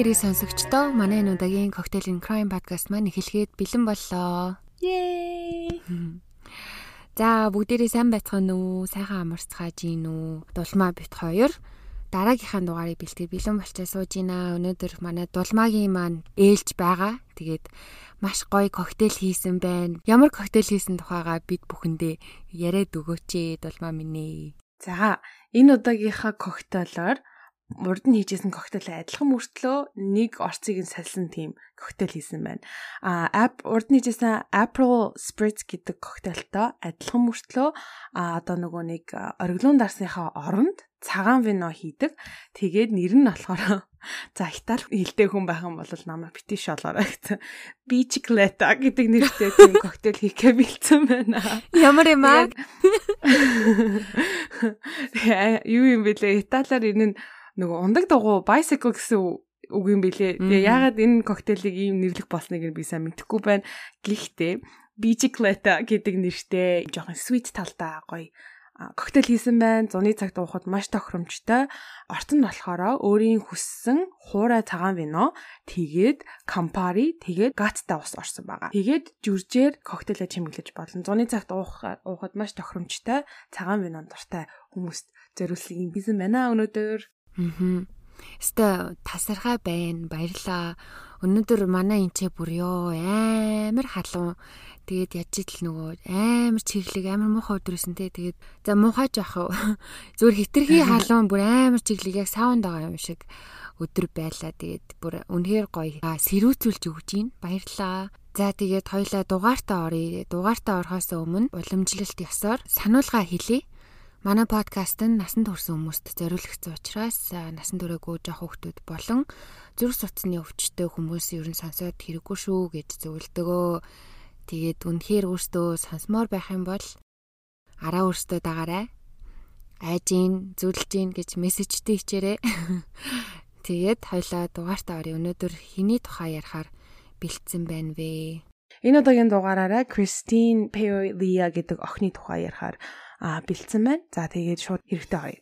гэрээ сонсогчдоо манай энэ удаагийн Cocktail and Crime podcast маань эхлэхэд бэлэн боллоо. Yay! За бүгдээрээ сайн байцгаана уу? Сайхан амарцгааж гин үү? Дулмаа бит хоёр дараагийнхаа дугаарыг бэлтгэж бэлэн болчоо сууж гинэ. Өнөөдөр манай дулмаагийн маань ээлж байгаа. Тэгээд маш гоё коктейл хийсэн байна. Ямар коктейл хийсэн тухайга бид бүхэндээ яриад өгөөч ээ дулмаа минь ээ. За энэ удаагийнхаа коктейлоор урд нь хийжсэн коктейлээ адилхан мөртлөө нэг орцыг нь салсан тийм коктейл хийсэн байна. А ап урд нь хийжсэн April Spritz гэдэг коктейлтой адилхан мөртлөө а одоо нөгөө нэг ориглон дарсныхаа оронд цагаан вино хийдэг. Тэгээд нэр нь болохоор за Итали хэлтэй хүн байх юм бол намайг бити шолоорой гэсэн. Bicicletta гэдэг нэртэй тийм коктейл хийхээ бэлдсэн байна. Ямар юм аа? Юу юм бэлээ? Италиар энэ нь нөгөө ундаг дугу bicycle гэсэн үг юм бэлээ. Тэгээ яагаад энэ коктейлийг ийм нэрлэх болсныг би сайн мэдэхгүй байна. Гэхдээ Bicicletta гэдэг нэртэй жоохон sweet талтай гоё коктейл хийсэн байна. Зуны цагт уухад маш тохиромжтой. Орт нь болохоор өөрийн хүссэн хуурай цагаан вино, тэгээд Campari, тэгээд Gatта ус орсон байгаа. Тэгээд жүржээр коктейлээ чимэглэж болно. Зуны цагт уухад маш тохиромжтой цагаан вино дуртай хүмүүст зориулсан юм бисэн байна өнөөдөр. Аа. Өстө тасархай байна. Баярлаа. Өнөөдөр манай энчээ бүр ёо амар халуун. Тэгээд яж ил нөгөө амар чиглэг амар муухай өдрөөсөн те. Тэгээд за муухай жоох зүгээр хитрхи халуун бүр амар чиглэг яг саунд байгаа юм шиг өдөр байлаа. Тэгээд бүр үнэхээр гоё сэрүүцүүлж өгч гин. Баярлаа. За тэгээд хоёлаа дугаартаа оръё. Дугаартаа орохоос өмнө уламжлалт ёсоор сануулга хэлье. Манай подкаст нь насанд хүрсэн хүмүүст зориулагдсан учраас насанд хүрээгүй жоох хүмүүс болон зүрх судасны өвчтөй хүмүүс ер нь сонсоод хэрэггүй шүү гэж зөвлөдөгөө. Тэгээд үнэхээр өөртөө сонсомоор байх юм бол араа өөртөө дагаарай. Айжин, зүрлжин гэж мессежтэй хичээрээ. Тэгээд хоёлаа дугаартаа орё. Өнөөдөр хэний тухай ярихаар бэлдсэн байна вэ? Энэ удаагийн дугаараараа Кристин Пеолия гэдэг охины тухай ярихаар бэлдсэн байна. За тэгээд шууд хэрэгтэй гоё.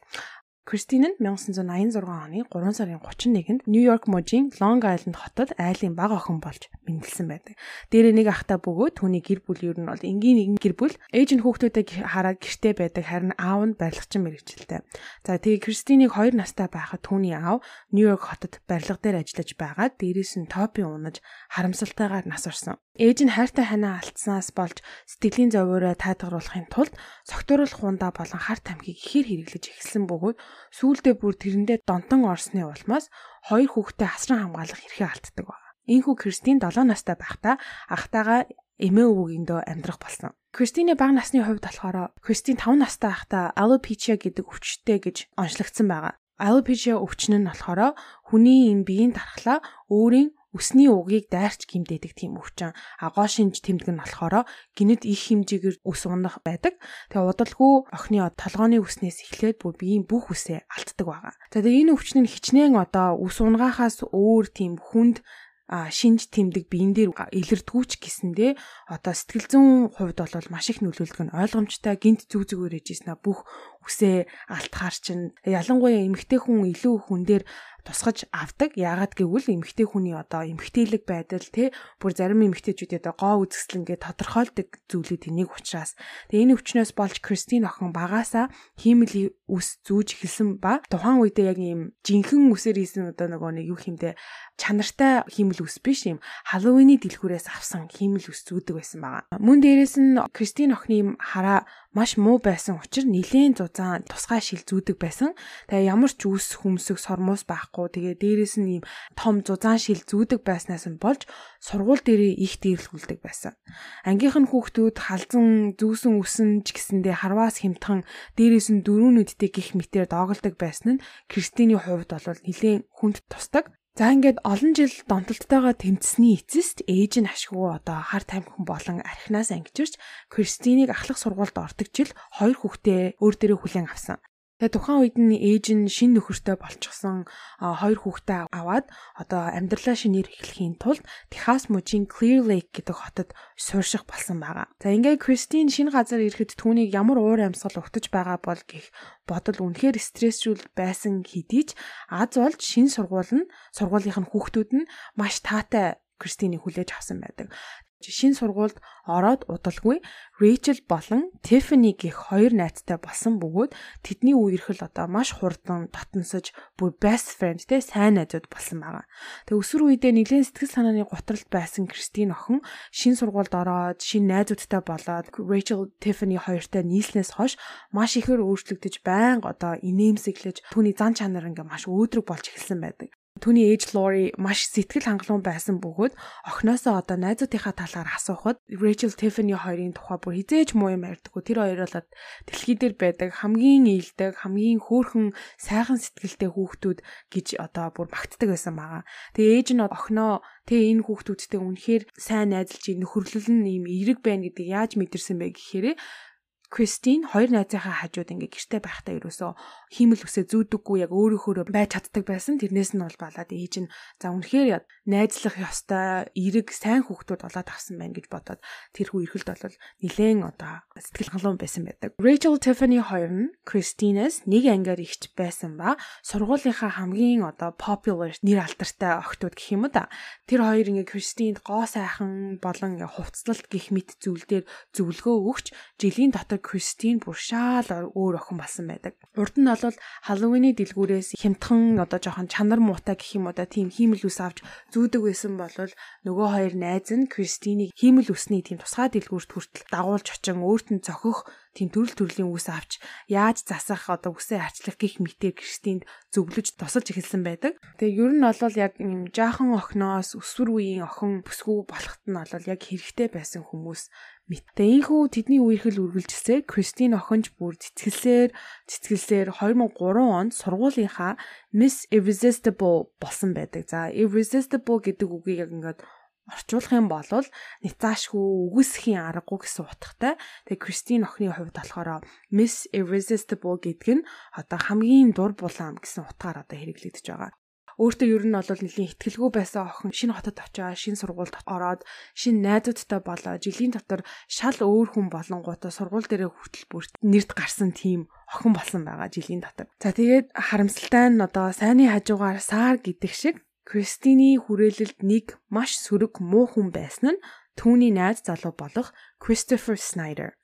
Кристин нь 1986 оны 3 сарын 31-нд Нью-Йорк мужийн Long Island хотод айлын бага охин болж мэндэлсэн байдаг. Дээрээ нэг ахтай бөгөөд түүний гэр бүл ер нь бол энгийн нэгэн гэр бүл ээж нь хүүхдүүдийг хараад гэртээ байдаг харин аав нь барилгачин мэрэгчлээ. За тэгээ Кристинийг 2 настай байхад түүний аав Нью-Йорк хотод барилга дээр ажиллаж байгаад дээрээс нь топи унаж харамсалтайгаар нас орсон. Ээж нь хайртай ханаа алдснаас болж сэтгэлийн зовоороо таатгаруулахын тулд согтууруулах хундаа болон харт амьхийг ихээр хэрэглэж эхэлсэн бөгөөд сүүлдээ бүр тэрэндээ донтон орсны улмаас хоёр хүүхдээ хасран хамгаалах эрхээ алддаг байна. Ийхүү Кристин 7 настай байхдаа ахтайгаа эмээ өвгөндөө амьдрах болсон. Кристиний бага насны хувьд болохоор Кристин 5 настай байхдаа alopecia гэдэг өвчтэй гэж онцлогдсон байгаа. Alopecia өвчин нь болохоор хүний энэ биеийн дархлаа өөрийн Үсний угийг дайрч гимдээдэг тийм өвчин. Агоо шинж тэмдэг нь болохоор гинэд их хэмжээгээр ус унах байдаг. Тэгээ удалгүй охины толгооны үснээс эхлээд бүр биеийн бүх үсээ алддаг байгаа. За тэгээ энэ өвчин нь хичнээн одоо ус унгахаас өөр тийм хүнд а шинж тэмдэг биен дээр илэрдгүүч гэсэндээ одоо сэтгэл зүйн хувьд бол маш их нөлөөлдөг нь ойлгомжтой гинт зүг зүгээр ээжсэн бүх үсээ алтахаар чинь ялангуяа эмэгтэй хүн илүү хүн дээр тусгаж авдаг. Яагаад гэвэл эмэгтэй хүний одоо эмэгтэйлэг байдал те бүр зарим эмэгтэйчүүдэд гоо үзэсгэлэнгээ тодорхойлдог зүйлүүд энийг учраас тэгээ энэ өвчнөөс болж Кристин охин багаасаа хиймэл үс зүүж эхэлсэн ба тухайн үедээ яг ийм жинхэнэ үсээр хийсэн одоо нөгөө нэг юу хэмдэ чанартай хиймэл үс биш юм Халлоуины дэлгүүрээс авсан хиймэл үс зүүдэг байсан байгаа. Мөн дээрэс нь Кристин охины хараа маш муу байсан учраас нилээн зузаан тусгай шил зүүдэг байсан. Тэгээ ямар ч үс хүмсэг сормоос байхгүй. Тэгээ дээрэс нь ийм том зузаан шил зүүдэг байснаас нь болж сургууль дээрээ их дээрлгүүлдэг байсан. Ангийнх нь хүүхдүүд халзан зүүсэн үсэн ч гэсэндээ харваас хэмтхан дээрэс нь дөрөв нүдтэй гих мэтээр доголдог байсан нь Кристиний хувьд бол нилээн хүнд тусдаг. За ингээд олон жил донтолттойгоо тэмцсэний эцэст ээж нь ашгүй одоо хар тамхин болон архинаас ангижирч Кристинийг ахлах сургуульд ортогчил хоёр хүүхдээ өөр дээрээ хүлээн авсан. Тэгээ тухайн үед нь ээж нь шин нөхөртэй болчихсон хоёр хүүхдээ аваад одоо амьдралаа шинээр эхлэхийн тулд Техас мужийн Clear Lake гэдэг хотод суурших болсон байгаа. За ингээд Кристин шинэ газар ирэхэд түүнийг ямар уур амьсгал өгтөж байгаа бол гэх бодол үнэхээр стрессжүүл байсан хэдий ч аз болж шинэ сургууль нь сургуулийнх нь хүүхдүүд нь маш таатай Кристинийг хүлээж авсан байдаг шин сургуульд ороод удалгүй Рэйчел болон Тиффани гэх хоёр найзтай болсон бөгөөд тэдний үерхэл одоо маш хурдан дотносож бүр best friend те сайн найзууд болсон байгаа. Тэгээ өсвөр үедээ нэгэн сэтгэл санааны готролд байсан Кристин охин шин сургуульд ороод шин найзуудтай болоод Рэйчел Тиффани хоёртой нийслэнээс хойш маш ихээр өөрчлөгдөж байнга одоо инээмсэглэж түүний зан чанар ингээ маш өөдрөг болж эхэлсэн байдаг. Түүний ээж Лори маш сэтгэл хангалуун байсан бөгөөд охиноосоо одоо найзуудынхаа талаар асуухад Rachel Tiffany хоёрын тухай бүр хизээж муу юм ярьдаггүй. Тэр хоёр болоод дэлхий дээр байдаг хамгийн ээлдэг, хамгийн хөөрхөн сайхан сэтгэлтэй хүүхдүүд гэж одоо бүр багтдаг байсан байгаа. Тэгээ ээж нь охиноо тэгээ энэ хүүхдүүдтэй үнэхээр сайн найзалж нөхөрлөл нь ийм эерэг байна гэдэг яаж мэдэрсэн бэ гэхээр Кристин хоёр найзынхаа хажууд ингээ гэрте байхдаа ерөөсөө хиймэл үсээ зүүдэггүй яг өөрийнхөө байж чаддаг байсан. Тэрнээс нь бол балаад ээж нь за үнэхээр найзлах ёстой эерэг сайн хүүхдүүд болоод авсан байна гэж бодоод тэр хүү эргэлд бол нилээн одоо сэтгэл хангалуун байсан байдаг. Rachel Tiffany хоёр нь Кристинээс нэг ангиар ихч байсан ба сургуулийнхаа хамгийн одоо popular нэр алдартай охтууд гэх юм да. Тэр хоёр ингээ Кристинд гоо сайхан болон хувцлалт гих мэт зүйл дээр зөвлөгөө өгч жилийн дотор одоо Кристин бүр шаал өөр охин болсон байдаг. Урд нь бол Халлоуины дэлгүүрээс хямдхан одоо жоохон чанар муутай гэх юм уу да тийм хиймэл ус авч зүүдэг байсан бол нөгөө хоёр найз нь Кристинийг хиймэл усны тийм тусгай дэлгүүрт хүртэл дагуулж очин өөрт нь зохих тийм төрөл төрлийн үс авч яаж засах одоо үсээ арчлах гих мэтээр Кристинд зөвлөж тусалж эхэлсэн байдаг. Тэгээ ер нь бол яг юм жаахан охиноос өсвөр үеийн охин бүсгүй болохт нь бол яг хэрэгтэй байсан хүмүүс Мэттэй ийхүү тэдний үерхэл үргэлжилсээр Кристин охинж бүр цэцгэлсээр цэцгэлсээр 2003 онд сургуулийнхаа Miss Irresistible болсон байдаг. За Irresistible гэдэг үгийг яг ингээд орчуулах юм бол ницаашгүй үгүйсхийн аргагүй гэсэн утгатай. Тэгээ Кристин охины хувьд болохоор Miss Irresistible гэдэг нь одоо хамгийн дур булаам гэсэн утгаар одоо хэрэглэгдэж байгаа өөртөө ер нь бол нэлийн ихтгэлгүй байсан охин шинэ хотод очиод шинэ сургуульд ороод шинэ найзуудтай болоо жилийн дотор шал өөр хүн болонгуудаа сургууль дээрээ хүртэл бүрт нэрд гарсан тийм охин болсон байгаа жилийн дотор. За тэгээд харамсалтай нь одоо сайнны хажуугаар саар гэдэг шиг Кристины хүрээлэлд нэг маш сөрөг муу хүн байсан нь түүний найз залуу болох Christopher Snyder.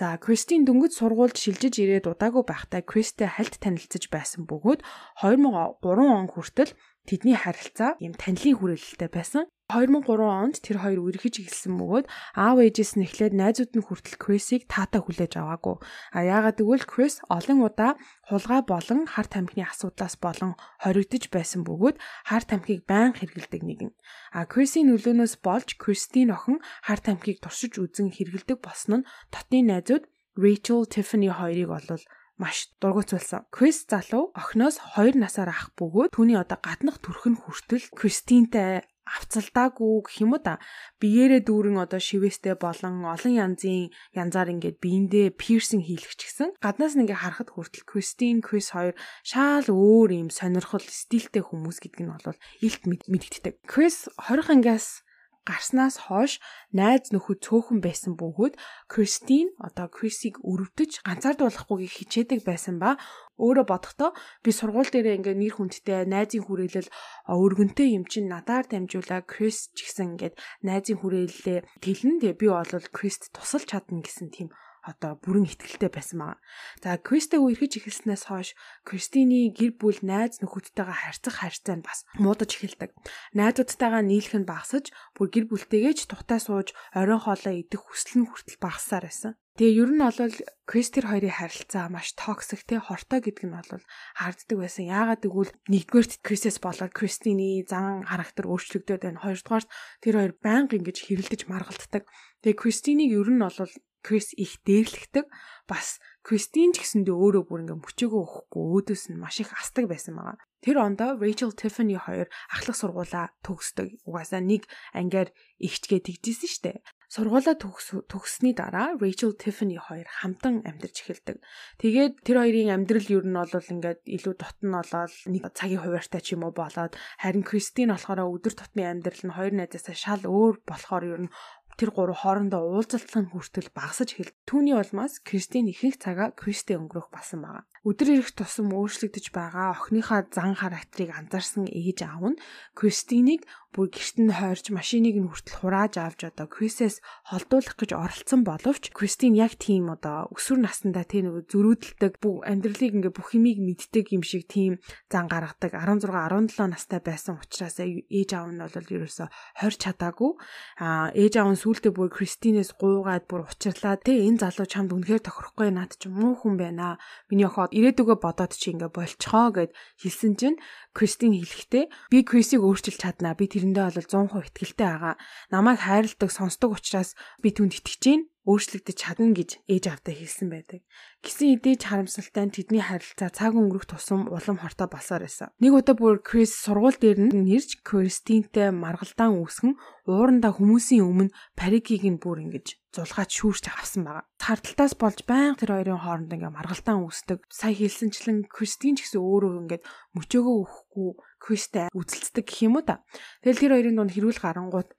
За Кристин дөнгөж сургуульд шилжиж ирээд удаагүй байхдаа Кристтэй хальт танилцж байсан бөгөөд 2003 он хүртэл тэдний харилцаа юм танилын хүрээлэлтэй байсан. 2003 онд тэр хоёр үргэлж эхэлсэн бөгөөд аав ээжээс нь эхлээд найзууд нь хүртэл Крисийг таатаа хүлээж аваагүй. А яагаад гэвэл Крис олон удаа хулгай болон харт амхны асуудлаас болон хоригдож байсан бөгөөд харт амхийг байнга хэргэлдэг нэгэн. А Крисийн нөлөөнөөс болж Кристин охин харт амхийг туршиж үзэн хэргэлдэг болсон нь дотны найзууд Rachel Tiffany хоёрыг олвол маш дургуцуулсан. Крис залуу охиноос 2 насаар ах бөгөөд түүний одоо гаднах төрх нь хүртэл Кристинтэй авцалдаагүй гэх юм уу да биеэрээ дүүрэн одоо шивэстэй болон олон янзын янзаар ингээд биендээ пирсинг хийлгч гисэн гаднаас нь ингээд харахад хүртэл Кристин Крис хоёр шаал өөр юм сонирхол стилтэй хүмүүс гэдэг нь бол илт мэдэгддэг. Крис 20 ангиас гарснаас хойш найз нөхөд цөөхөн байсан бөгөөд Кристин одоо Крисийг өрөвдөж ганцаардуулахгүйг хичээдэг байсан ба өөрөө бодохдоо би сургууль дээрээ ингээ нэр хүндтэй найзын хүрээлэл өргөнтэй юм чин надаар дамжуулаа Крис ч гэсэн ингээд найзын хүрээлэлээ тэлнэ. Тэгээ би бол Крист тусалж чадна гэсэн тийм одоо бүрэн ихтгэлтэй байсан байгаа. За Кристэг үерхэж эхэлснээс хойш Кристины гэр бүл найз нөхөдтэйгээ харьцах харьцаа нь бас муудаж эхэлдэг. Найзуудтайгаа нийлэх нь багасж, бүр гэр бүлтэйгээ ч тухтай сууж оройн хоолоо идэх хүсэл нь хүртэл багасаар байсан. Тэгээ ер нь бол Кристер хоёрын харилцаа маш токсик те хортой гэдэг нь бол харддаг байсан. Яагаад гэвэл нэгдүгээрт Крисэс болоод Кристины зан характер өөрчлөгдөд байна. Хоёрдугаарт тэр хоёр байнга ингэж хэрэлдэж маргалддаг. Тэгээ Кристиныг ер нь бол Крис их дээрлэгдэг. Бас Кристин ч гэсэндээ өөрөө бүр ингээ мөчөөгөө өгөхгүй өөдөөс нь маш их астдаг байсан байгаа. Тэр ондоо Rachel Tiffany хоёр ахлах сургуулаа төгсдөг. Угаасаа нэг ангиар ихчгээ тэгжсэн штэ. Сургуулаа төгссөний дараа Rachel Tiffany хоёр хамтан амьдарч эхэлдэг. Тэгээд тэр хоёрын амьдрал ер нь бол ингээд илүү дотн болоод нэг цагийн хуваартай ч юм уу болоод харин Кристин болохоор өдөр тутмын амьдрал нь хоёр найзаасаа шал өөр болохоор ер нь тэр гурав хоорондоо уулзалтлан хүртэл багасж эхэл. Түүний улмаас Кристин ихэнх цагаа Кристэ өнгөрөх басан байгаа. Өдөр ирэх тусам өөрчлөгдөж байгаа охиныхаа зан характерыг анзаарсан ээж аав нь Кристинийг бүр гэрт нь хойрч машиныг нь хүртэл хурааж авч одоо Крисээс холдуулах гэж оролцсон боловч Кристин яг тийм одоо өсвөр наснда тийм нэг зөрүүдэлдэг бүх амьдралыг ингээ бүх юмыг мэддэг юм шиг тийм зан гаргадаг. 16 17 настай байсан учраас ээж аав нь бол ерөөсө хорь чадаагүй. А ээж аав нь сүултээ бүр Кристинээс гуугаад бүр учирлаа. Те энэ залуу чамд үнэхээр тохирохгүй наад чи муу хүн байна. Миний охоо ирээдүгөө бодоод чи ингээ болцохоо гэд хэлсэн чинь Кристин хэлэхдээ би Крисийг өөрчилж чаднаа. Би тэрэндээ бол 100% итгэлтэй байгаа. Намайг хайрладаг, сонсдог учраас би түнд итгэж гин өөрчлөгдөж чадна гэж ээж автаа хэлсэн байдаг. Гисэн эдээж харамсалтай нь тэдний харилцаа цаг өнгөрөх тусам улам хортой болсоор байсан. Нэг удаа бүр Крис сургууль дээр нь нэрж Кристинтэй маргалдаан үүсгэн уурандаа хүмүүсийн өмнө парикийг нь бүр ингэж зулгаад шүүрч авсан байгаа. Харталтаас болж баян тэр хоёрын хооронд ингээ маргалдаан үүсдэг. Сая хэлсэнчлэн Кристин ч гэсэн өөрөө ингээд мөчөөгөө өгөхгүй Кристтэй үзэлцдэг гэх юм уу та. Тэгэл тэр хоёрын дунд хэрүүл гарангууд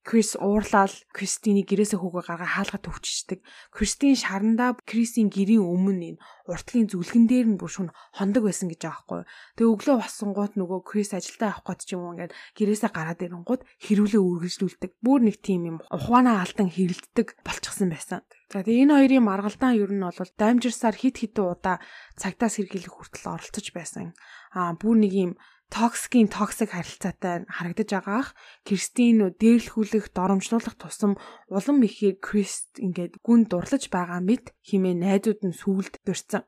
Крис уурлал Кристиний гэрээсээ хүүгээ гаргаа хаалга төвчждэг. Кристин шарандаа Крисийн гэрийн өмнө энэ уртлагын зүлгэн дээр нь бүр шүн хондог байсан гэж байхгүй. Тэгээ өглөө бассангууд нөгөө Крис ажилдаа авах гээд ч юм уу ингээд гэрээсээ гараад ирэнгууд хэрүүлээ үргэлжлүүлдэг. Бүр нэг тийм юм ухаанаа алдан хэрэлддэг болчихсон байсан. За тэгээ энэ хоёрын маргалдаан ер нь бол даймжирсаар хит хитэн удаа цагтаас сэргийлэх хүртэл оролцож байсан. Аа бүр нэг юм токсикийн токсик харилцаатай харагдаж байгаах Кристин дээрлэхүүлэх доромжлуулах тусам улам ихээр Крист ингээд гүн дурлаж байгаа мэд химээ найзууд нь сүулд дурсан.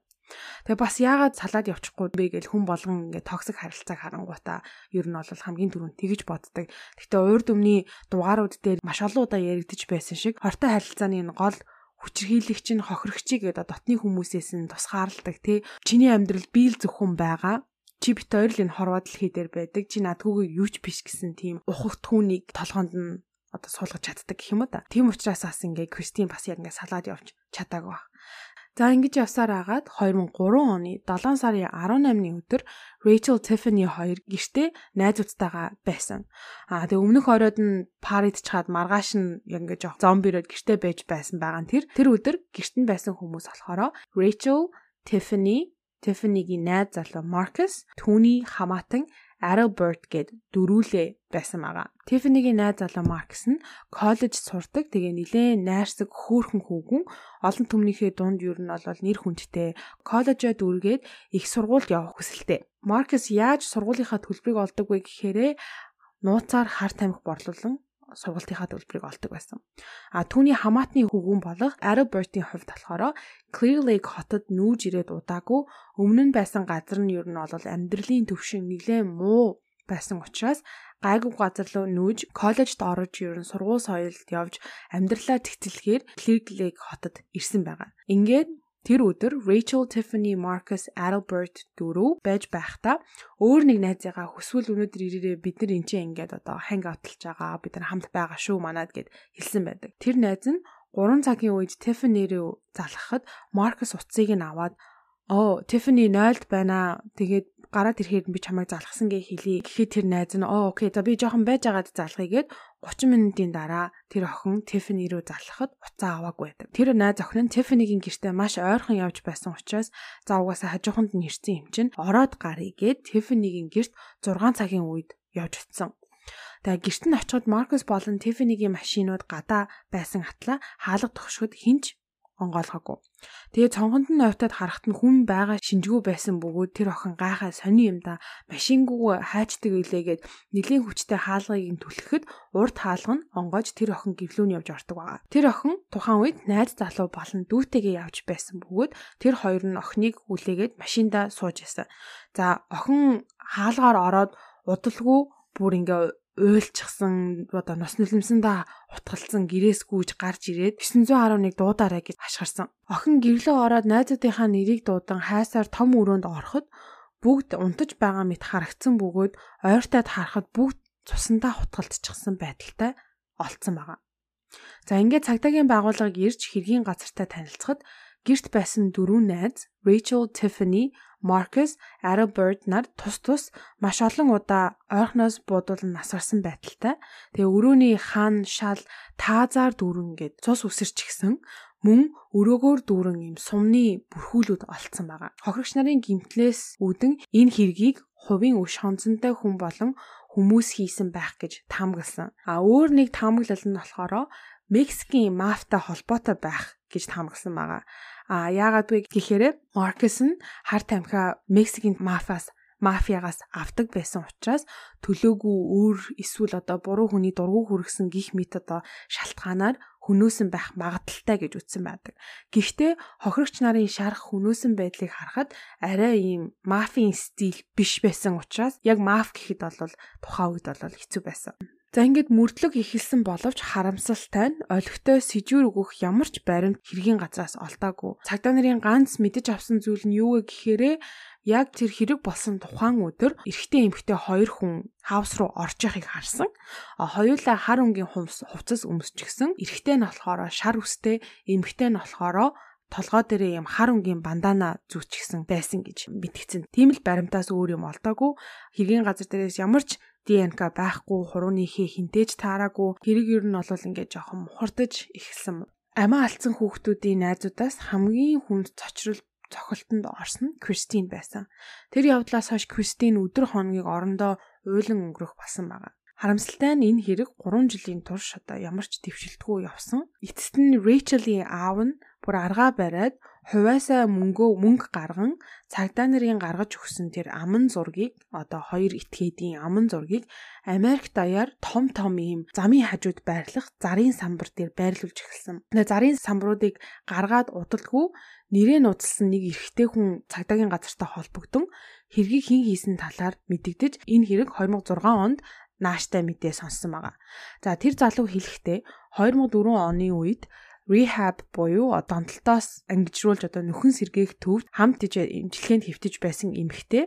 Тэгээ бас яагаад салаад явчихгүй бэ гэж хүн болгон ингээд токсик харилцааг харангуйтаа ер нь бол хамгийн түрүүнд тэгж боддог. Гэхдээ урд өмнөний дугаарууд дээр маш олон удаа яригдж байсан шиг хортой харилцааны энэ гол хүчрхийлэгч нь хохирогчийг гэдэг дотны хүмүүсээс нь тусгаарладаг тий. Чиний амьдрал биел зөвхөн байгаа чи бит хоёр л энэ хорвоо дэлхий дээр байдаг. Чи надгүйг юу ч биш гэсэн тийм ухагт хүнийг толгоонд нь одоо суулгаж чаддаг гэх юм уу та. Тийм учраас бас ингээ Кристин бас яг ингээ салаад явж чадаагүй баг. За ингэж явсаар агаад 2003 оны 7 сарын 18-ны өдөр Rachel Tiffany хоёр гэртээ найзуудтайгаа байсан. Аа тэгээ өмнөх оройд нь парид чаад маргааш нь яг ингэж зомбироод гэртээ байж байсан байгаа нь тэр тэр өдөр гэрт нь байсан хүмүүс болохоор Rachel, Tiffany, Tiffany-гийн найз залуу Marcus, түүний хамаатан Adalbert гэд дөрүүлээ байсан байгаа. Tiffany-гийн найз залуу Marcus нь коллеж сурдаг. Тэгээ нилээн найрсаг хөөхөн хүүгүн олон түмнийхээ дунд юу нь бол нэр хүндтэй. Коллежоо дүүргээд их сургуульд явах хүсэлтэй. Marcus яаж сургуулийнхаа төлбөрийг олдог вэ гэхээр нууцаар хар тамхи борлуулан сургалтынхаа төлбөрийг олдог байсан. А түүний хамаатны хөвгүүн болох Arrowbert-ийн хувьд болохоор Clear Lake хотод нүүж ирээд удаагүй өмнө нь байсан газар нь ер нь бол амьдралын төвшин нэлээд муу байсан учраас гайгүй газар руу нүүж коллежд орж ер нь сургууль соёлд явж амьдралаа тэгтэлхээр Clear Lake хотод ирсэн байгаа. Ингээд Тэр өдөр Rachel, Tiffany, Marcus, Adalbert дөрөв байж байхдаа өөр нэг найзыгаа хүсвэл өнөөдөр ирээрээ бид нар энэ чинь ингээд одоо ханг аутлж байгаа бид нар хамт байгаа шүү манад гэд хэлсэн байдаг. Тэр найз нь 3 цагийн үед Tiffany рүү залгахад Marcus утсыг нь аваад оо Tiffany 0-д байна. Тэгээд гараад ирэхэд би чамайг залгасан гэ хэлий. Гэхэд тэр найз нь оо окей за би жоохон байж байгаад залгая гэд 30 минутын дараа тэр охин Tiffany рүү залхахад уцаа аваагүй байдаг. Тэр найз охин нь Tiffany-гийн гэртээ маш ойрхон явж байсан учраас за угаасаа хажууханд нь ирсэн юм чинь ороод гарыг гэд Tiffany-гийн гэрт 6 цагийн үед явж утсан. Тэгээ гэрт нь очиход Маркус болон Tiffany-гийн машинууд гадаа байсан атла хаалга тогшоход хинч онгойлгоогүй. Тэгээ цонхонд нь ойтоод харахад нь хүн байгаа шинжгүй байсан бөгөөд тэр охин гайхаа сони юм да машингүү хайчдаг илээгээд нэлийн хүчтэй хаалгыг нь түлхэхэд урд хаалга нь онгойж тэр охин гэвлүүн явж ортог байгаа. Тэр охин тухайн үед найз залуу болон дүүтэйгээ явж байсан бөгөөд тэр хоёр нь охиныг хүлээгээд машиндаа сууж байсан. За охин хаалгаар ороод удалгүй бүр ингээ уйлчихсан одоо нос нулимсандаа утгалцсан гэрээс гүйж гарч ирээд 911 дуудаарай гэж ашгарсан. Охин гэрлөө ороод найзуудынхаа нэрийг дуудан хайсаар том өрөөнд ороход бүгд унтаж байгаа мэт харагдсан бөгөөд ойртойд харахад бүгд цусандаа хутгалдчихсан байдалтай олцсон байгаа. За ингээд цагдаагийн байгууллагыг ирж хэргийн газартай танилцахад гэрт байсан дөрвөн найз Rachel, Tiffany, Marcus, Adalbert нар тус тус маш олон удаа ойрхоноос буудуулан насварсан байдалтай. Тэгээ өрөөний хаан шал таазаар дүүрэн гээд цус үсэрчихсэн мөн өрөөгөөр дүүрэн юм сумны бүрхүүлүүд олцсон байгаа. Хохирогч нарын гимтлээс үүдэн энэ хэргийг хувийн өш хонцонтой хүн болон хүмүүс хийсэн байх гэж таамагласан. А өөр нэг таамаглал нь болохоор Мексикийн мафтай холбоотой байх гэж таамагласан байгаа. А яагаад вэ гэхээр Маркес нь хар тамхи Мексикийн мафиас мафиагаас авдаг байсан учраас төлөөгүй өөр эсвэл одоо буруу хүний дургу хүргэсэн гих мэт одоо шалтгаанаар хөнөөсөн байх магадaltaй гэж үтсэн байдаг. Гэхдээ хохирогч нарын шарах хөнөөсөн байдлыг харахад арай ийм мафийн стил биш байсан учраас яг маф гэхэд бол тухайн үед бол хэцүү байсан. За ингээд мөрдлөг ихэлсэн боловч харамсалтай нь олигтой сэжүүр өгөх ямар ч баримт хэргийн газраас олдоогүй. Цагдаа нарын ганц мэдэж авсан зүйл нь юу вэ гэхээрээ яг тэр хэрэг болсон тухайн өдөр эрэгтэй эмэгтэй хоёр хүн хаус руу орж яхийг харсан. Хоёулаа хар өнгийн хувцас өмсчихсэн. Эрэгтэй нь болохоор шар үстэй, эмэгтэй нь болохоор толгой дээрээ юм хар өнгийн бандана зүүчихсэн байсан гэж мэдгдсэн. Тийм л баримтаас өөр юм олдоогүй. Хэргийн газар дээрээс ямар ч ДНК байхгүй хурууны хээ хинтээж таараагүй хэрэг ер нь бол ингээд жоохон мухардаж эхэлсэн. Амиа алдсан хүүхдүүдийн найзуудаас хамгийн хүнд цочрол цохилтонд орсон Кристин байсан. Тэр явдлаас хойш Кристин өдөр хоногийг орондоо уйлан өнгөрөх болсон байгаа. Харамсалтай нь энэ хэрэг 3 жилийн турш одоо ямар ч дэвшилтгүй явсан. Эцэст нь Рэйчелийн аав нь бүр аргаа бариад хувиасаа мөнгөө мөнгө гарган цагдаа нарын гаргаж өгсөн тэр аман зургийг одоо хоёр этгээдийн аман зургийг Америк даяар том том ийм замын хажууд байрлах зарын самбар дээр байрлуулж эхэлсэн. Тэгээ зарын самбаруудыг гаргаад удалгүй нэрээ нуудалсан нэг эрэгтэй хүн цагдаагийн газартай холбогдсон хэргийг хэн хийсэн талаар мэдэгдэж энэ хэрэг 2006 онд нааштай мэдээ сонссон байгаа. За тэр залуу хэлэхдээ 2004 оны үед rehab буюу донтолтоос ангижруулж одоо нөхөн сэргээх төвд хамт иж эмчилгээнд хэвтэж байсан эмэгтэй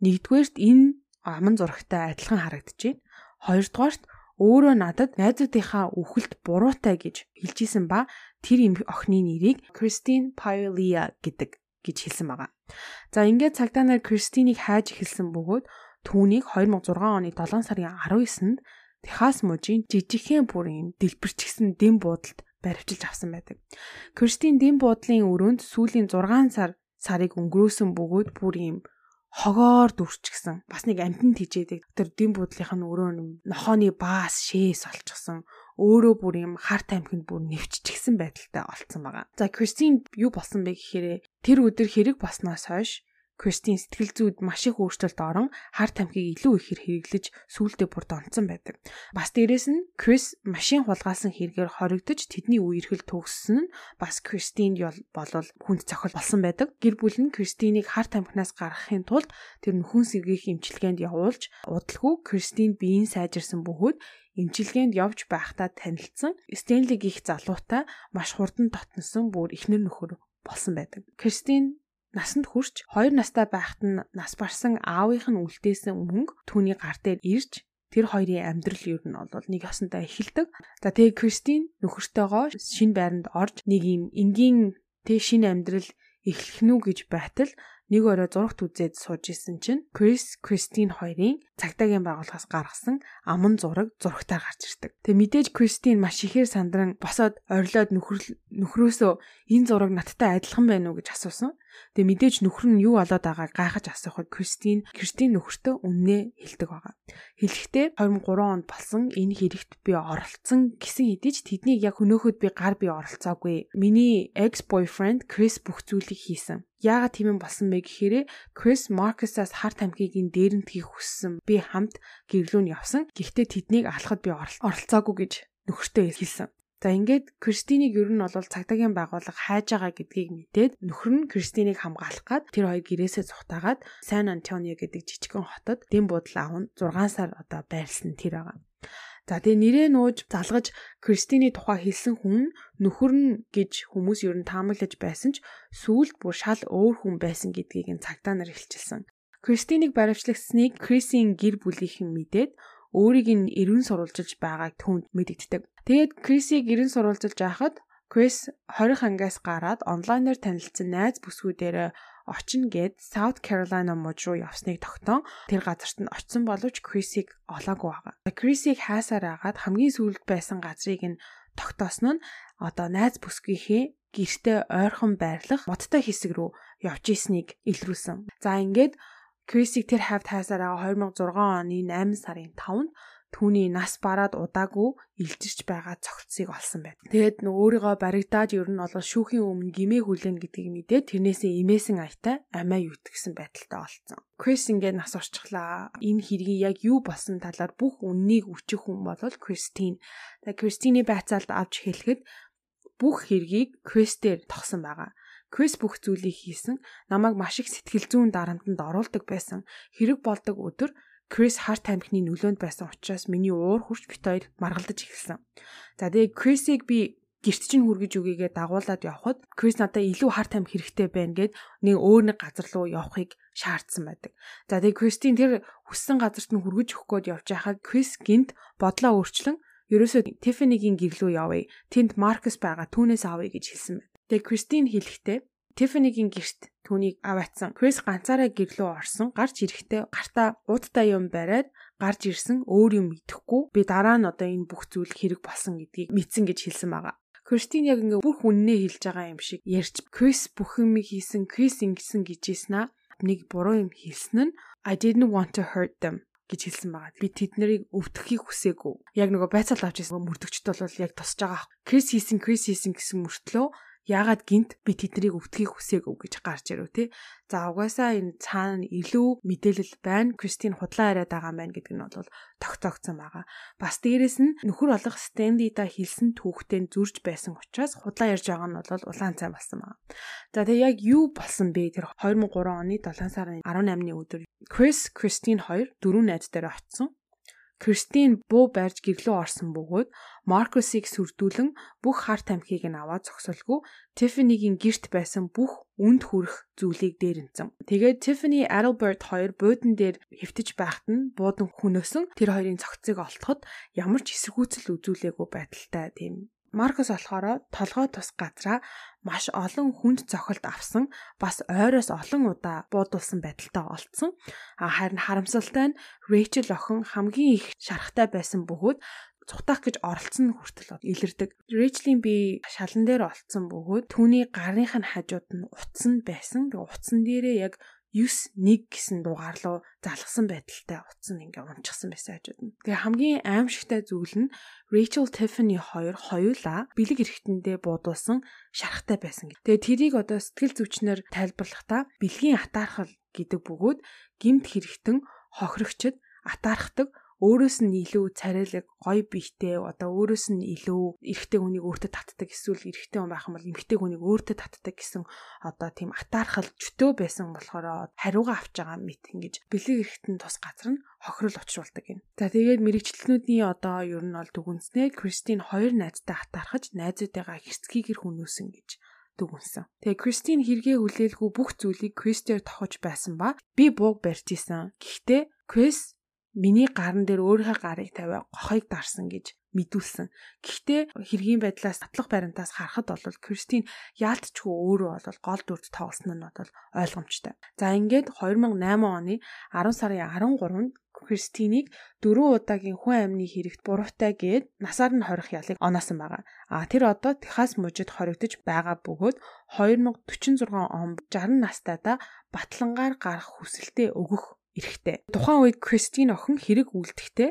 нэгдүгээрт энэ аман зурагтай адилхан харагдчихээн. Хоёрдугаарт өөрөө надад найзуудынхаа үхэлд буруутай гэж хэлжсэн ба тэр охины нэрийг Кристин Paolia гэдэг гэж хэлсэн байгаа. За ингээд цагдаа нар Кристинийг хайж эхэлсэн бөгөөд түүнийг 2006 оны 7 сарын 19-нд Техас мужийн жижигхэн бүр юм дэлбэрчгсэн дэм буудалд баривчилж авсан байдаг. Кристин дэм буудлын өрөөнд сүүлийн 6 сар сарыг өнгөрөөсөн бөгөөд бүр юм хогоор дүрчгсэн. Бас нэг амтнд хижээдэг. Тэр дэм буудлынх нь өрөө нохооны баас шээс олчихсон. Өөрөө бүр юм хар тамхинд бүр нэвччихсэн байдалтай олцсон байгаа. За Кристин юу болсон бэ гэхээр тэр өдөр хэрэг болсноос хойш Кристин сэтгэл зүйд маш их өөрчлөлт орон хар тамхиг илүү ихээр хэрэглэж сүүлдээ бүр донцсон байдаг. Бас дээрэс нь Крис машин хулгаалсан хэрэгээр хоригдож тэдний үерхэл төгссөн нь бас Кристинд болол хүнд цохол болсон байдаг. Гэр бүл нь Кристинийг хар тамхинаас гаргахын тулд тэр нөхөн сэргийх эмчилгээнд явуулж удалгүй Кристинд биеийн сайжирсан бөгөөд эмчилгээнд явж байхдаа танилцсан Стенли гих залуутай маш хурдан дотносон бүр ихнэр нөхөр болсон байдаг. Кристин насанд хүрч 2 настай байхад нь нас барсан аавынх нь үлдээсэн мөнгө түүний гар дээр ирж тэр хоёрын амьдрал ер нь бол нэг ясантай эхэлдэг. За тэгээ Кристин нөхөртөөгөө шинэ байранд орж нэг юм энгийн тэг шинэ амьдрал эхлэх нү гэж байтал нэг өрөө зурагт үзээд сууж исэн чинь Крис Кристин хоёрын цагдаагийн байгууллагаас гаргасан аман зураг зурагтаар гарч ирдэг. Тэгээ мэдээж Кристин маш ихээр сандран босоод орилоод нөхрөөсөө энэ зураг надтай адилхан байна уу гэж асуусан. Тэгээ мэдээж нөхөр нь юу болоод байгааг гайхаж асуухад Кристин Кристин нөхөртөө үннээ хэлдэг байгаа. Хэлэхдээ 2003 онд болсон энэ хэрэгт би оролцсон гэсэн хэдий ч тэднийг яг хөнөөхөд би гар би оролцоогүй. Миний ex boyfriend Крис бүх зүйлийг хийсэн. Яагаад тийм юм болсон бэ гэхээр Крис Маркусаас хар тамхигийн дээрэнтхийг хүссэн. Би хамт гэрлүүн явсан. Гэхдээ тэднийг алхахад би оролцоогүй гэж нөхөртөө хэлсэн. За ингээд Кристинийг ер нь бол цагдаагийн байгууллага хайж байгаа гэдгийг мэдээд нөхөр нь Кристинийг хамгаалах гад тэр хоёр гэрээсээ цухтаагаад Сан Антонио гэдэг жижигхэн хотод дэм буудал аав нь 6 сар одоо байрлсан тэр байгаа. За тэгээ нэрээ нууж залгаж Кристиний тухай хэлсэн хүн нөхөр нь гэж хүмүүс ер нь таамаглаж байсан ч сүүлд бүр шал өөр хүн байсан гэдгийг нь цагдаа нар хэлчихсэн. Кристинийг баривчлагсныг Крисийн гэр бүлийнхэн мэдээд өөрийг нь эргэн сурулжилж байгааг түнд мэдэгддэг. Тэгээд Крисийг гэрэн сурвалжилж байхад Крис 20 ангиас гараад онлайнаар танилцсан найз бүсгүүдээр очно гэд South Carolina муж руу явсныг тогтоон тэр газарт нь очсон боловч Крисийг олоогүй байгаа. Крисийг хайсаар агаад хамгийн сүүлд байсан газрыг нь тогтоосон нь одоо найз бүсгийнхээ гэртээ ойрхон байрлах модтой хэсэг рүү явж ийснийг илрүүлсэн. За ингээд Крисийг тэр хавьд хайсаар байгаа 2006 оны 8 сарын 5-нд түүний нас бараад удаагүй илжирч байгаа цогцсыг олсон байт. Тэгээд нөө өөрийгөө баригдаад ер нь бол шүүхийн өмнө гимээ хүлээн гэдгийг мэдээд тэрнээсээ имээсэн аятай амиа юутгсэн байдалтай олцсон. Крис ингээд нас орчихлаа. Энэ хэргийн яг юу болсон талаар бүх үннийг өчөх хүн бол Кристин. Тэгээд Кристиний байцаалд авч хэлэхэд бүх хэргийг Кристээр тогсон байгаа. Крис бүх зүйлийг хийсэн. Намайг маш их сэтгэл зүйн дарамтанд оруулдаг байсан. Хэрэг болдог өдөр Крис харт тамхины нөлөөнд байсан учраас миний уур хурц бит хоёр маргалдаж эхэлсэн. За тэгээ Крисийг би гэрт чинь хүргэж өгийгээ дагуулад явхад Крис надад илүү харт тамхи хэрэгтэй байна гэд нэг өөр нэг газар руу явахыг шаардсан байдаг. За тэгээ Кристин тэр хүссэн газарт нь хүргэж өгөх гээд явж байхад Крис гинт бодлоо өөрчлөн ерөөсөө Тиффанигийн гэрлүү явъя. Тэнд Маркус байгаа түүнээс авъя гэж хэлсэн байна. Тэгээ Кристин хэлэхдээ Тиффанигийн гэрт түүнийг аваатсан. Крис ганцаараа гэрлөө орсон. Гарч ирэхдээ гартаа уудтай юм бариад гарч ирсэн өөр юм идэхгүй. Би дараа нь одоо энэ бүх зүйл хэрэг болсон гэдгийг мэдсэн гэж хэлсэн байгаа. Кристин яг ингээ бүх үннээ хэлж байгаа юм шиг ярьж Крис бүх юм хийсэн, Крис ингэсэн гэжсэн аа. Нэг буруу юм хэлсэн нь I didn't want to hurt them гэж хэлсэн байгаа. Би тэднийг өвтөхийг хүсээгүй. Яг нөгөө байцаал авч ирсэн мөрдөгчд бол яг тосж байгаа. Крис хийсэн, Крис хийсэн гэсэн мөртлөө яагаад гинт би тэднийг өвтгийг хүсээгүй гэж гарч ирв те. За угаасаа энэ цаана илүү мэдээлэл байна. Кристин худлаа яриад байгаа мэн гэдэг нь бол тогтоогдсон байгаа. Бас дээрэс нь нөхөр олох Стэнлида хэлсэн түүхтэн зурж байсан учраас худлаа ярьж байгаа нь бол улаан цай болсон байгаа. За тэгээ яг юу болсон бэ? Тэр 2003 оны 7 сарын 18-ны өдөр Крис, Кристин хоёр дөрөв найз дээр очсон. Кристин буу барьж гэрлөө орсон бөгөөд Маркусыг сүрдүүлэн бүх хар тамхиг нь аваад зогсолгүй Тиффанигийн герт байсан бүх үнд хүрэх зүйлийг дээрэнцэн. Тэгээд Tiffany Adalbert хоёр буудан дээр хэвтэж байхад нь буудан хүнөөсөн тэр хоёрын цогцыг олтоход ямар ч эсэргүүцэл үзүүлээгүй байдалтай тийм Маркус болохоор толгой тус газраа маш олон хүнд цохилт авсан бас ойроос олон удаа буудулсан байдалтай олцсон. Харин харамсалтай нь Рэйчел охин хамгийн их шарахтай байсан бөгөөд цутах гэж оролцсон хүртэл илэрдэг. Рэйчлийн би шалан дээр олцсон бөгөөд түүний гарных нь хажууд нь утсан байсан. Тэгээ утсан дээрээ яг 9-1 гэсэн дугаар руу залгсан байдалтай утсан ингээ унчихсан байсан хажууд нь. Тэгээ хамгийн аимшигтай зүйл нь Rachel Tiffany хоёр хоёулаа бэлэг эрэхтэндээ буудуулсан шарахтай байсан. Тэгээ тэрийг одоо сэтгэл зүйчнэр тайлбарлахдаа бэлгийн атаархал гэдэг бөгөөд гимт хэрэгтэн хохирогчд атаархдаг өөрөөс нь илүү царайлаг гоё бийтэй одоо өөрөөс нь илүү эрэгтэй хүнийг өөртөө татдаг эсвэл эрэгтэй хүн байх юм бол эмэгтэй хүнийг өөртөө татдаг гэсэн одоо тийм атаархал чөтөө байсан болохоор хариугаа авч байгаа мэт ингэж бэлэг эрэхтэн тус газар нь хохирол учруулдаг юм. За тэгээд мэрэгчлэнүүдний одоо ер нь бол дүгнснээ Кристин хоёр найзтай атаархаж найзуудаагаа хэрцгийгэр хүнөөсөн гэж дүгнсэн. Тэгээ Кристин хэрэгээ хүлээлгүй бүх зүйлийг Кристээр тохож байсан ба би бууг барьж исэн. Гэхдээ Крис миний гарн дээр өөрийнхөө гарыг тавиа гохыг дарсан гэж мэдүүлсэн. Гэхдээ хэргийн байдлаас татлах баримтаас харахад бол Кристин яалтчгүй өөрөө бол гол дүрд тоглосон нь бол ойлгомжтой. За ингээд 2008 оны 10 сарын 13-нд Кристинийг дөрвөн удаагийн хүн амны хэрэгт буруутай гээд насаар нь хорих ялыг оноосон байгаа. А тэр одоо Техас мужид хоригдож байгаа бөгөөд 2046 он 60 настайдаа батлангаар гарах хүсэлтэд өгөх эрэхтэй. Тухайн үед Кристин охин хэрэг үлдэхдээ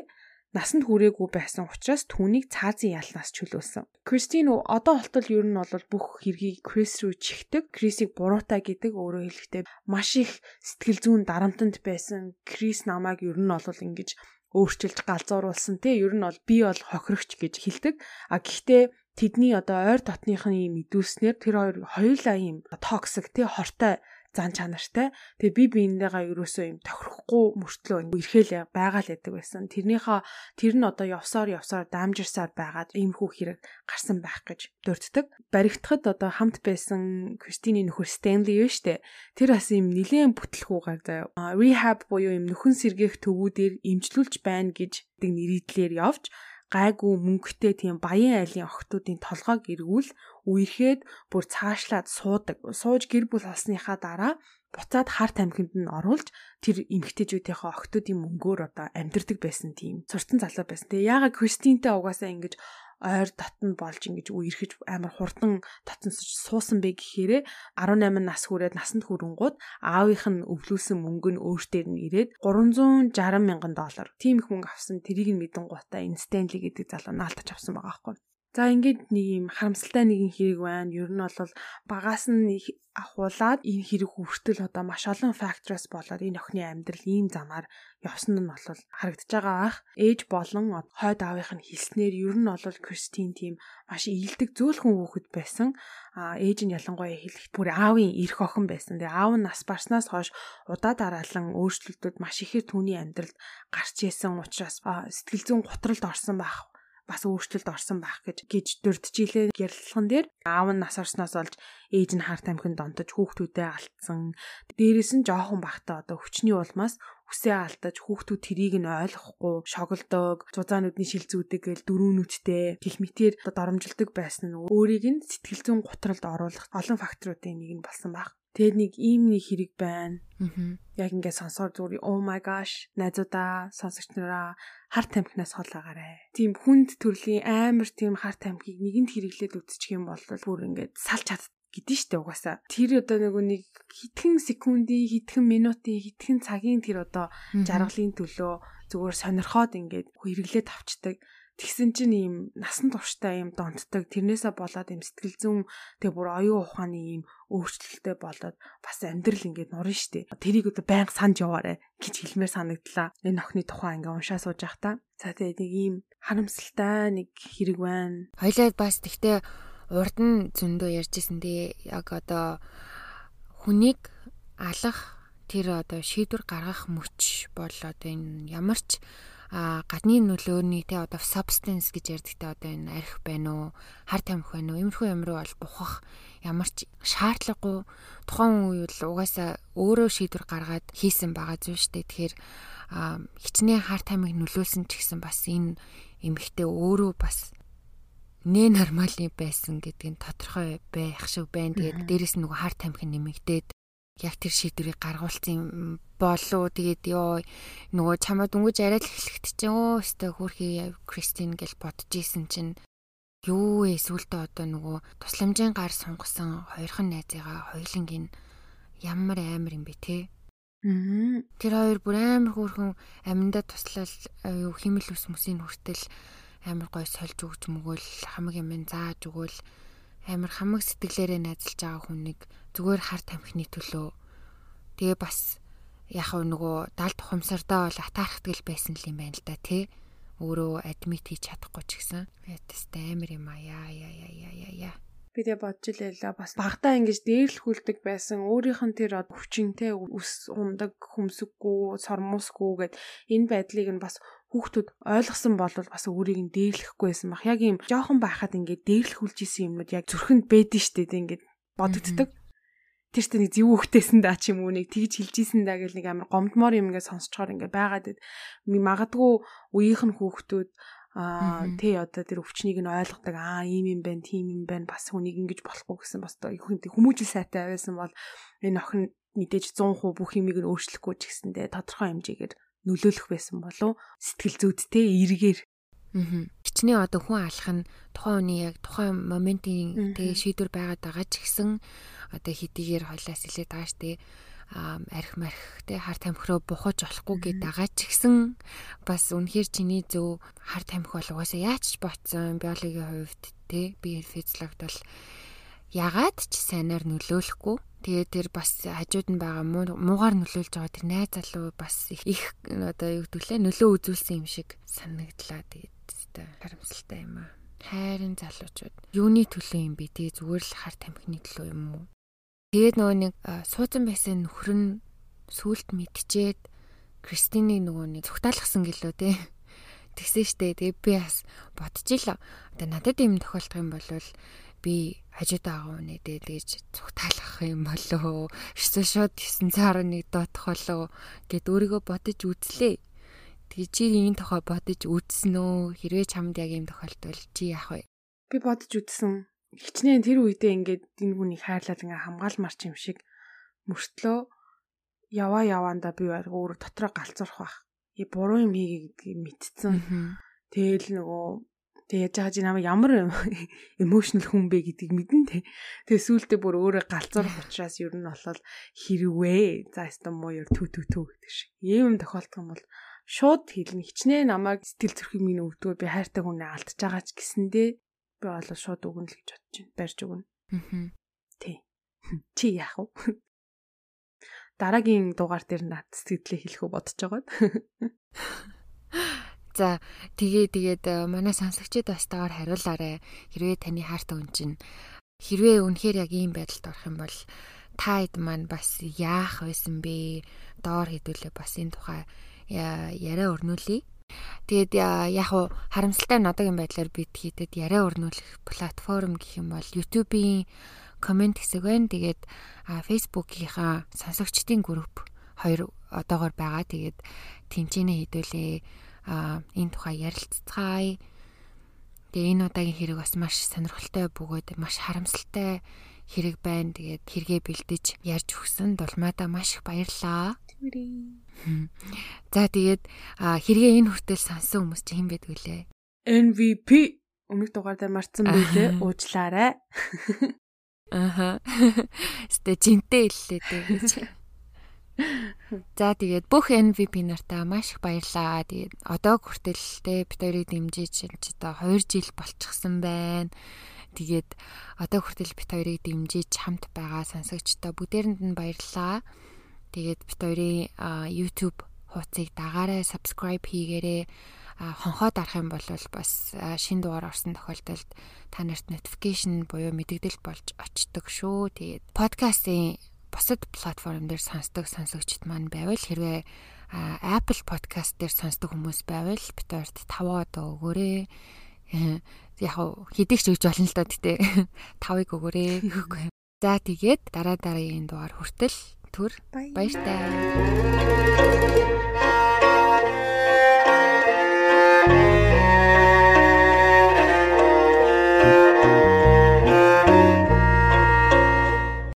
насанд хүрээгүй байсан учраас түүнийг цаазын ялнаас чөлөөлсөн. Кристин одоо болтол ер нь бол бүх хэргийг Крис рүү чихдэг. Крисийг буруутай гэдэг өөрөө хэлэхдээ маш их сэтгэл зүйн дарамтанд байсан. Крис намайг ер нь бол ингэж өөрчилж галзууруулсан те ер нь бол би бол хохирогч гэж хэлдэг. А гэхдээ тэдний одоо ойр дотныхны мэдүүлснээр тэр хоёр хоёулаа юм токсик те хортой зан чанартай. Тэгээ би биендээгаа ерөөсөө юм тохирохгүй мөртлөө эрхэл байгаа л байдаг байсан. Тэрнийхээ тэр нь одоо явсаар явсаар дамжирсаар байгаад иймэрхүү хэрэг гарсан байх гэж дурддаг. Баригдахад одоо хамт байсан Кристины нөхөр Стэнли юу штэ. Тэр бас юм нилээн бүтлгүүгээр заяа. Rehab буюу юм нөхөн сэргээх төвүүдээр имжлүүлж байна гэж нэрийдлэр явж гайгүй мөнгөтэй тийм баян айлын охтуудын толгойг эргүүл үерхэд бүр цаашлаад суудаг. Сууж гэр бүл олсныхаа дараа буцаад хар тамхинд нь оруулж тэр эмгтээчүүдийнхээ охтуудын мөнгөөр одоо амьдрдаг байсан тийм суртан залуу байсан. Тэгээ яагаад Кристинтэй угаасаа ингэж ойр татн болж ингэж үерхэж амар хурдан татансаж суусан бэ гэхээрээ 18 нас хүрээд насанд хүрэнгууд аавынх нь өвлүүлсэн мөнгө нь өөртөө нь ирээд 360 мянган доллар тийм их мөнгө авсан тэрийг нь мэдэн гутаа Инстенли гэдэг залуу наалтаж авсан байгаа байхгүй. За ингээд нэг юм харамсалтай нэгэн хэрэг байна. Ер нь бол багаас нь ахуулаад энэ хэрэг хүртэл одоо маш олон факторс болоод энэ охины амьдрал ийм замаар явсан нь бол харагдаж байгаа бах. Ээж болон хойд аавынх нь хэлснээр ер нь бол Кристин тийм маш ийдэг зөөлхөн хүүхэд байсан. А ээж нь ялангуяа хэлэх бүр аавын эрх охин байсан. Тэгээ аав нь нас барснаас хойш удаа дараалан өөрчлөлтүүд маш ихээр түүний амьдралд гарч исэн учраас сэтгэл зүйн гутралд орсон байх бас өөрчлөлт орсон байх гэж гэж дурдчихилээ ярилцлаган дээр аав нь нас орсноос олж ээж нь хар тамхинд донтож хүүхдүүдээ алдсан. Дээрээс нь жоохон бахта одоо хүчний улмаас үсээ алдаж хүүхдүүд тэрийг нь ойлгохгүй шоглдог зузаануудны шилзүүдэг гэл дөрүүнүүдтэй гих мэтэр доромжилдог байсан нь өөрийг нь сэтгэл зүйн гутралд оруулах олон факторуудын нэг нь болсон баг. Тэгээд нэг ийм нэг хэрэг байна. Аа. Яг ингээд сонсоор зүгээр oh my gosh найзуудаа сонсогч нараа хар тамхинаас хол агаарэ. Тийм хүнд төрлийн амар тийм хар тамхиг нэгэнд хэрэглээд үтчих юм бол бүр ингээд салж чад гэдэн штэ угаасаа. Тэр одоо нөгөө нэг хитгэн секундын, хитгэн минутын, хитгэн цагийн тэр одоо жаргалын төлөө зүгээр сонирхоод ингээд хэрэглээд авчдаг. Тэгсэн чинь ийм насан турштай ийм донтдог. Тэрнээсээ болоод ийм сэтгэл зүйн тэг бүр оюун ухааны ийм өөрчлөлттэй болоод бас амьдрал ингээд нурна штэ. Тэрийг одоо байнга санд яваарэ гэж хэлмээр санагдлаа. Энэ охины тухай ингээд уншаа сууж байхдаа. За тэгээ нэг ийм харамсалтай нэг хэрэг байна. Хоёлаа бас тэгтээ урд нь зөндөө ярьжсэн дээ. Яг одоо хүнийг алах тэр одоо шийдвэр гаргах мөч бол одоо энэ ямарч а гадны нөлөөний те одоо substance гэж ярьдагтай одоо энэ арх байна уу? Хар тамхи байна уу? Иймэрхүү юмруу бол бухах ямар ч шаардлагагүй. Тухайн үе бол угаасаа өөрөө шийдвэр гаргаад хийсэн байгаа зүйл шүү дээ. Тэгэхээр хичнээн хар тамхиг нөлөөлсөн ч гэсэн бас энэ эмэгтэй өөрөө бас нэ нормалны байсан гэдгийг тодорхой байх шиг байна. Тэгээд дээрэс нь нөгөө хар тамхи нэмэгдээд яг тэр шийдвэрийг гаргуулсан болоо тэгээд ёо нөгөө чамаа дүнгэж арай л эхлэхт чинь өө өстө хөрхи Кристин гэж бодож исэн чинь юу вэ? Сүултээ одоо нөгөө тусламжийн гар сунгасан хоёрхан найзыгаа хоёлынгийн ямар амар юм бэ те? Тэр хоёр бүр амар хөөрхөн аминдаа туслал юу химэл ус мөсийн хүртэл амар гой сольж өгч мөгөөл хамаг юм зааж өгөөл амар хамаг сэтгэлээрээ найзалж байгаа хүнийг зүгээр хар тамхины төлөө. Тэгээ бас яг нөгөө далд ухамсардаа бол атаархдаг байсан л юм байна л да тий. Өөрөө адмит хийж чадахгүй ч гэсэн. Ятастай амар юм аа? Яа яа яа яа яа би тэгээ бодж илээ бас багтаа ингэж дээрлэхүүлдэг байсан. Өөрийнх нь тэр хүчинтэй ус ундаг хөмсггүй сормосгүй гэд энэ байдлыг нь бас хүүхдүүд ойлгосон бол бас өөрийг нь дээрлэхгүй байсан баг яг юм жоохон байхад ингээд дээрлэхүүлж исэн юмнууд яг зүрхэнд бэдэн штэ ингээд бодогддог. Тэр ч нэг зөв хөхтэйсэн даа ч юм уу нэг тэгж хэлжсэн даа гэл нэг амар гомдмоор юм ингээд сонсчоор ингээд байгаад магадгүй үеийнх нь хүүхдүүд аа тий одоо тэр өвчнийг нь ойлгодог аа ийм юм байна тийм юм байна бас хүнийг ингэж болохгүй гэсэн бас хүмүүжил сайтай байсан бол энэ охин мэдээж 100% бүх юмыг нь өөрчлөхгүй ч гэсэндээ тодорхой хэмжээгээр нөлөөлөх байсан болов сэтгэл зүйдтэй эргээр. Хичнээн одоо хүн алах нь тухайн үний яг тухайн моментын тэгээ шийдвэр байгаад байгаа ч гэсэн одоо хэдийгээр хойлоос илээд байгаа штэ. Арх марх те хар тамхироо бухаж болохгүй гээд байгаа ч гэсэн бас үнэхээр чиний зөв хар тамхи бол угаасаа яаж ч ботсон биологийн хувьд те би физиологт бол ягаад ч сайнаар нөлөөлөхгүй Тэгээд тэр бас хажууд нь байгаа муугаар нөлөөлж байгаа тэр найз залуу бас их одоо юу гэдгэлээ нөлөө үзүүлсэн юм шиг санагдлаа. Тэгээд хэвээр харамсалтай юм аа. Хайрын залуучууд юуны төлөө юм бэ? Тэгээ зүгээр л хар тамхины төлөө юм уу? Тэгээд нөгөө нэг сууцсан байсан нөхөр нь сүулт мэдчихэд Кристинийг нөгөө нэг цугтаалгасан гэлөө те. Тэгсэн штэ. Тэгээ би бас бодчихлоо. Одоо надад юм тохиолдох юм бол би хажууд байгаа үнэ дээж цугтаалах юм болоо эсвэл шууд 9 цаар нэг доотох болоо гэд өөрийгөө бодож үзлээ. Тэгээ чи энэ тохой бодож үзсэн үү? Хэрвээ чамд яг ийм тохиолдвол чи яах вэ? Би бодож үзсэн. Хичнээн тэр үедээ ингээд энэ хүнийг хайрлаад ингээ хамгаалмарч юм шиг мөртлөө яваа яваанда би өөр дотроо галзуурах байх. И буруу юм хийгээ гэдгийг мэдсэн. Тэгэл нөгөө тэг яаж байгаа чи намайг ямар эмошнл хүн бэ гэдгийг мэдэн тэ. Тэгээ сүултээ бүр өөрөө галзуурах учраас ер нь болол хэрвээ за өстө муу ер түү түү түү гэдэг шиг. Ийм юм тохиолдох юм бол шууд хэлнэ. Хичнээн намайг сэтгэл зүрхийг минь өвдгөө би хайртай хүнээ алдчихж байгаа ч гэсэндээ би бол шууд өгнө л гэж бодож байна. Барьж өгнө. Аа. Тий. Чи яах вэ? Дараагийн дугаар дээр над сэтгэлээ хэлэх үү бодож байгаад. За тэгээ тэгээд э, манай сонсогчид бас таар хариулаарай. Хэрвээ таны хайртай хүн чинь хэрвээ үнэхээр яг ийм байдалд орох юм бол таад маань бас яах байсан бэ? Доор хэдүүлээ бас энэ тухай яриа өрнүүлье. Тэгээд яг уу харамсалтай нь одоогийн байдлаар бид хийдэд яриа өрнүүлэх платформ гэх юм бол YouTube-ийн комент хэсэг байна. Тэгээд Facebook-ийнхаа сонсогчдын групп хоёр одоогор байгаа. Тэгээд тэмцэнэ хийдүүлээ. Энэ тухай ярилцгаая. Тэгээ энэ удаагийн хэрэг бас маш сонирхолтой бөгөөд маш харамсалтай хэрэг байна. Тэгээд хэрэгэ бэлдэж ярьж өгсөн дулмаада маш их баярлаа. За тэгээд хэрэгээ энэ хүртэл сансан хүмүүс чи хэн байдг вүлээ? MVP өмнөх дугаар дээр марцсан байлээ. Уучлаарай. Аха. Стэ жинтэй хэллээ дээ гэж. За тэгээд бүх MVP нартаа маш их баярлаа. Тэгээд одоо хүртэл те бид хоёрыг дэмжиж одоо 2 жил болчихсон байна. Тэгээд одоо хүртэл бит хоёрыг дэмжиж хамт байгаа сонсогчдоо бүгдээрэнд нь баярлалаа. Тэгээд бит хоёрын YouTube хуудсыг дагаарай, subscribe хийгээрэй. Хонхоод арах юм бол бас шин дугаар орсон тохиолдолд та нарт notification буюу мэдэгдэл болж очдог шүү. Тэгээд подкастын бусад платформ дээр сонсдог сонсогчд маань байвал хэрвээ Apple podcast дээр сонсдог хүмүүс байвал бит хоёрт 5 одоо өгөөрэй. Яг хэдийгч өгж болно л доо гэтээ 5-ыг өгөөрэй. За тэгээд дараа дараагийн дугаар хүртэл төр баяртай.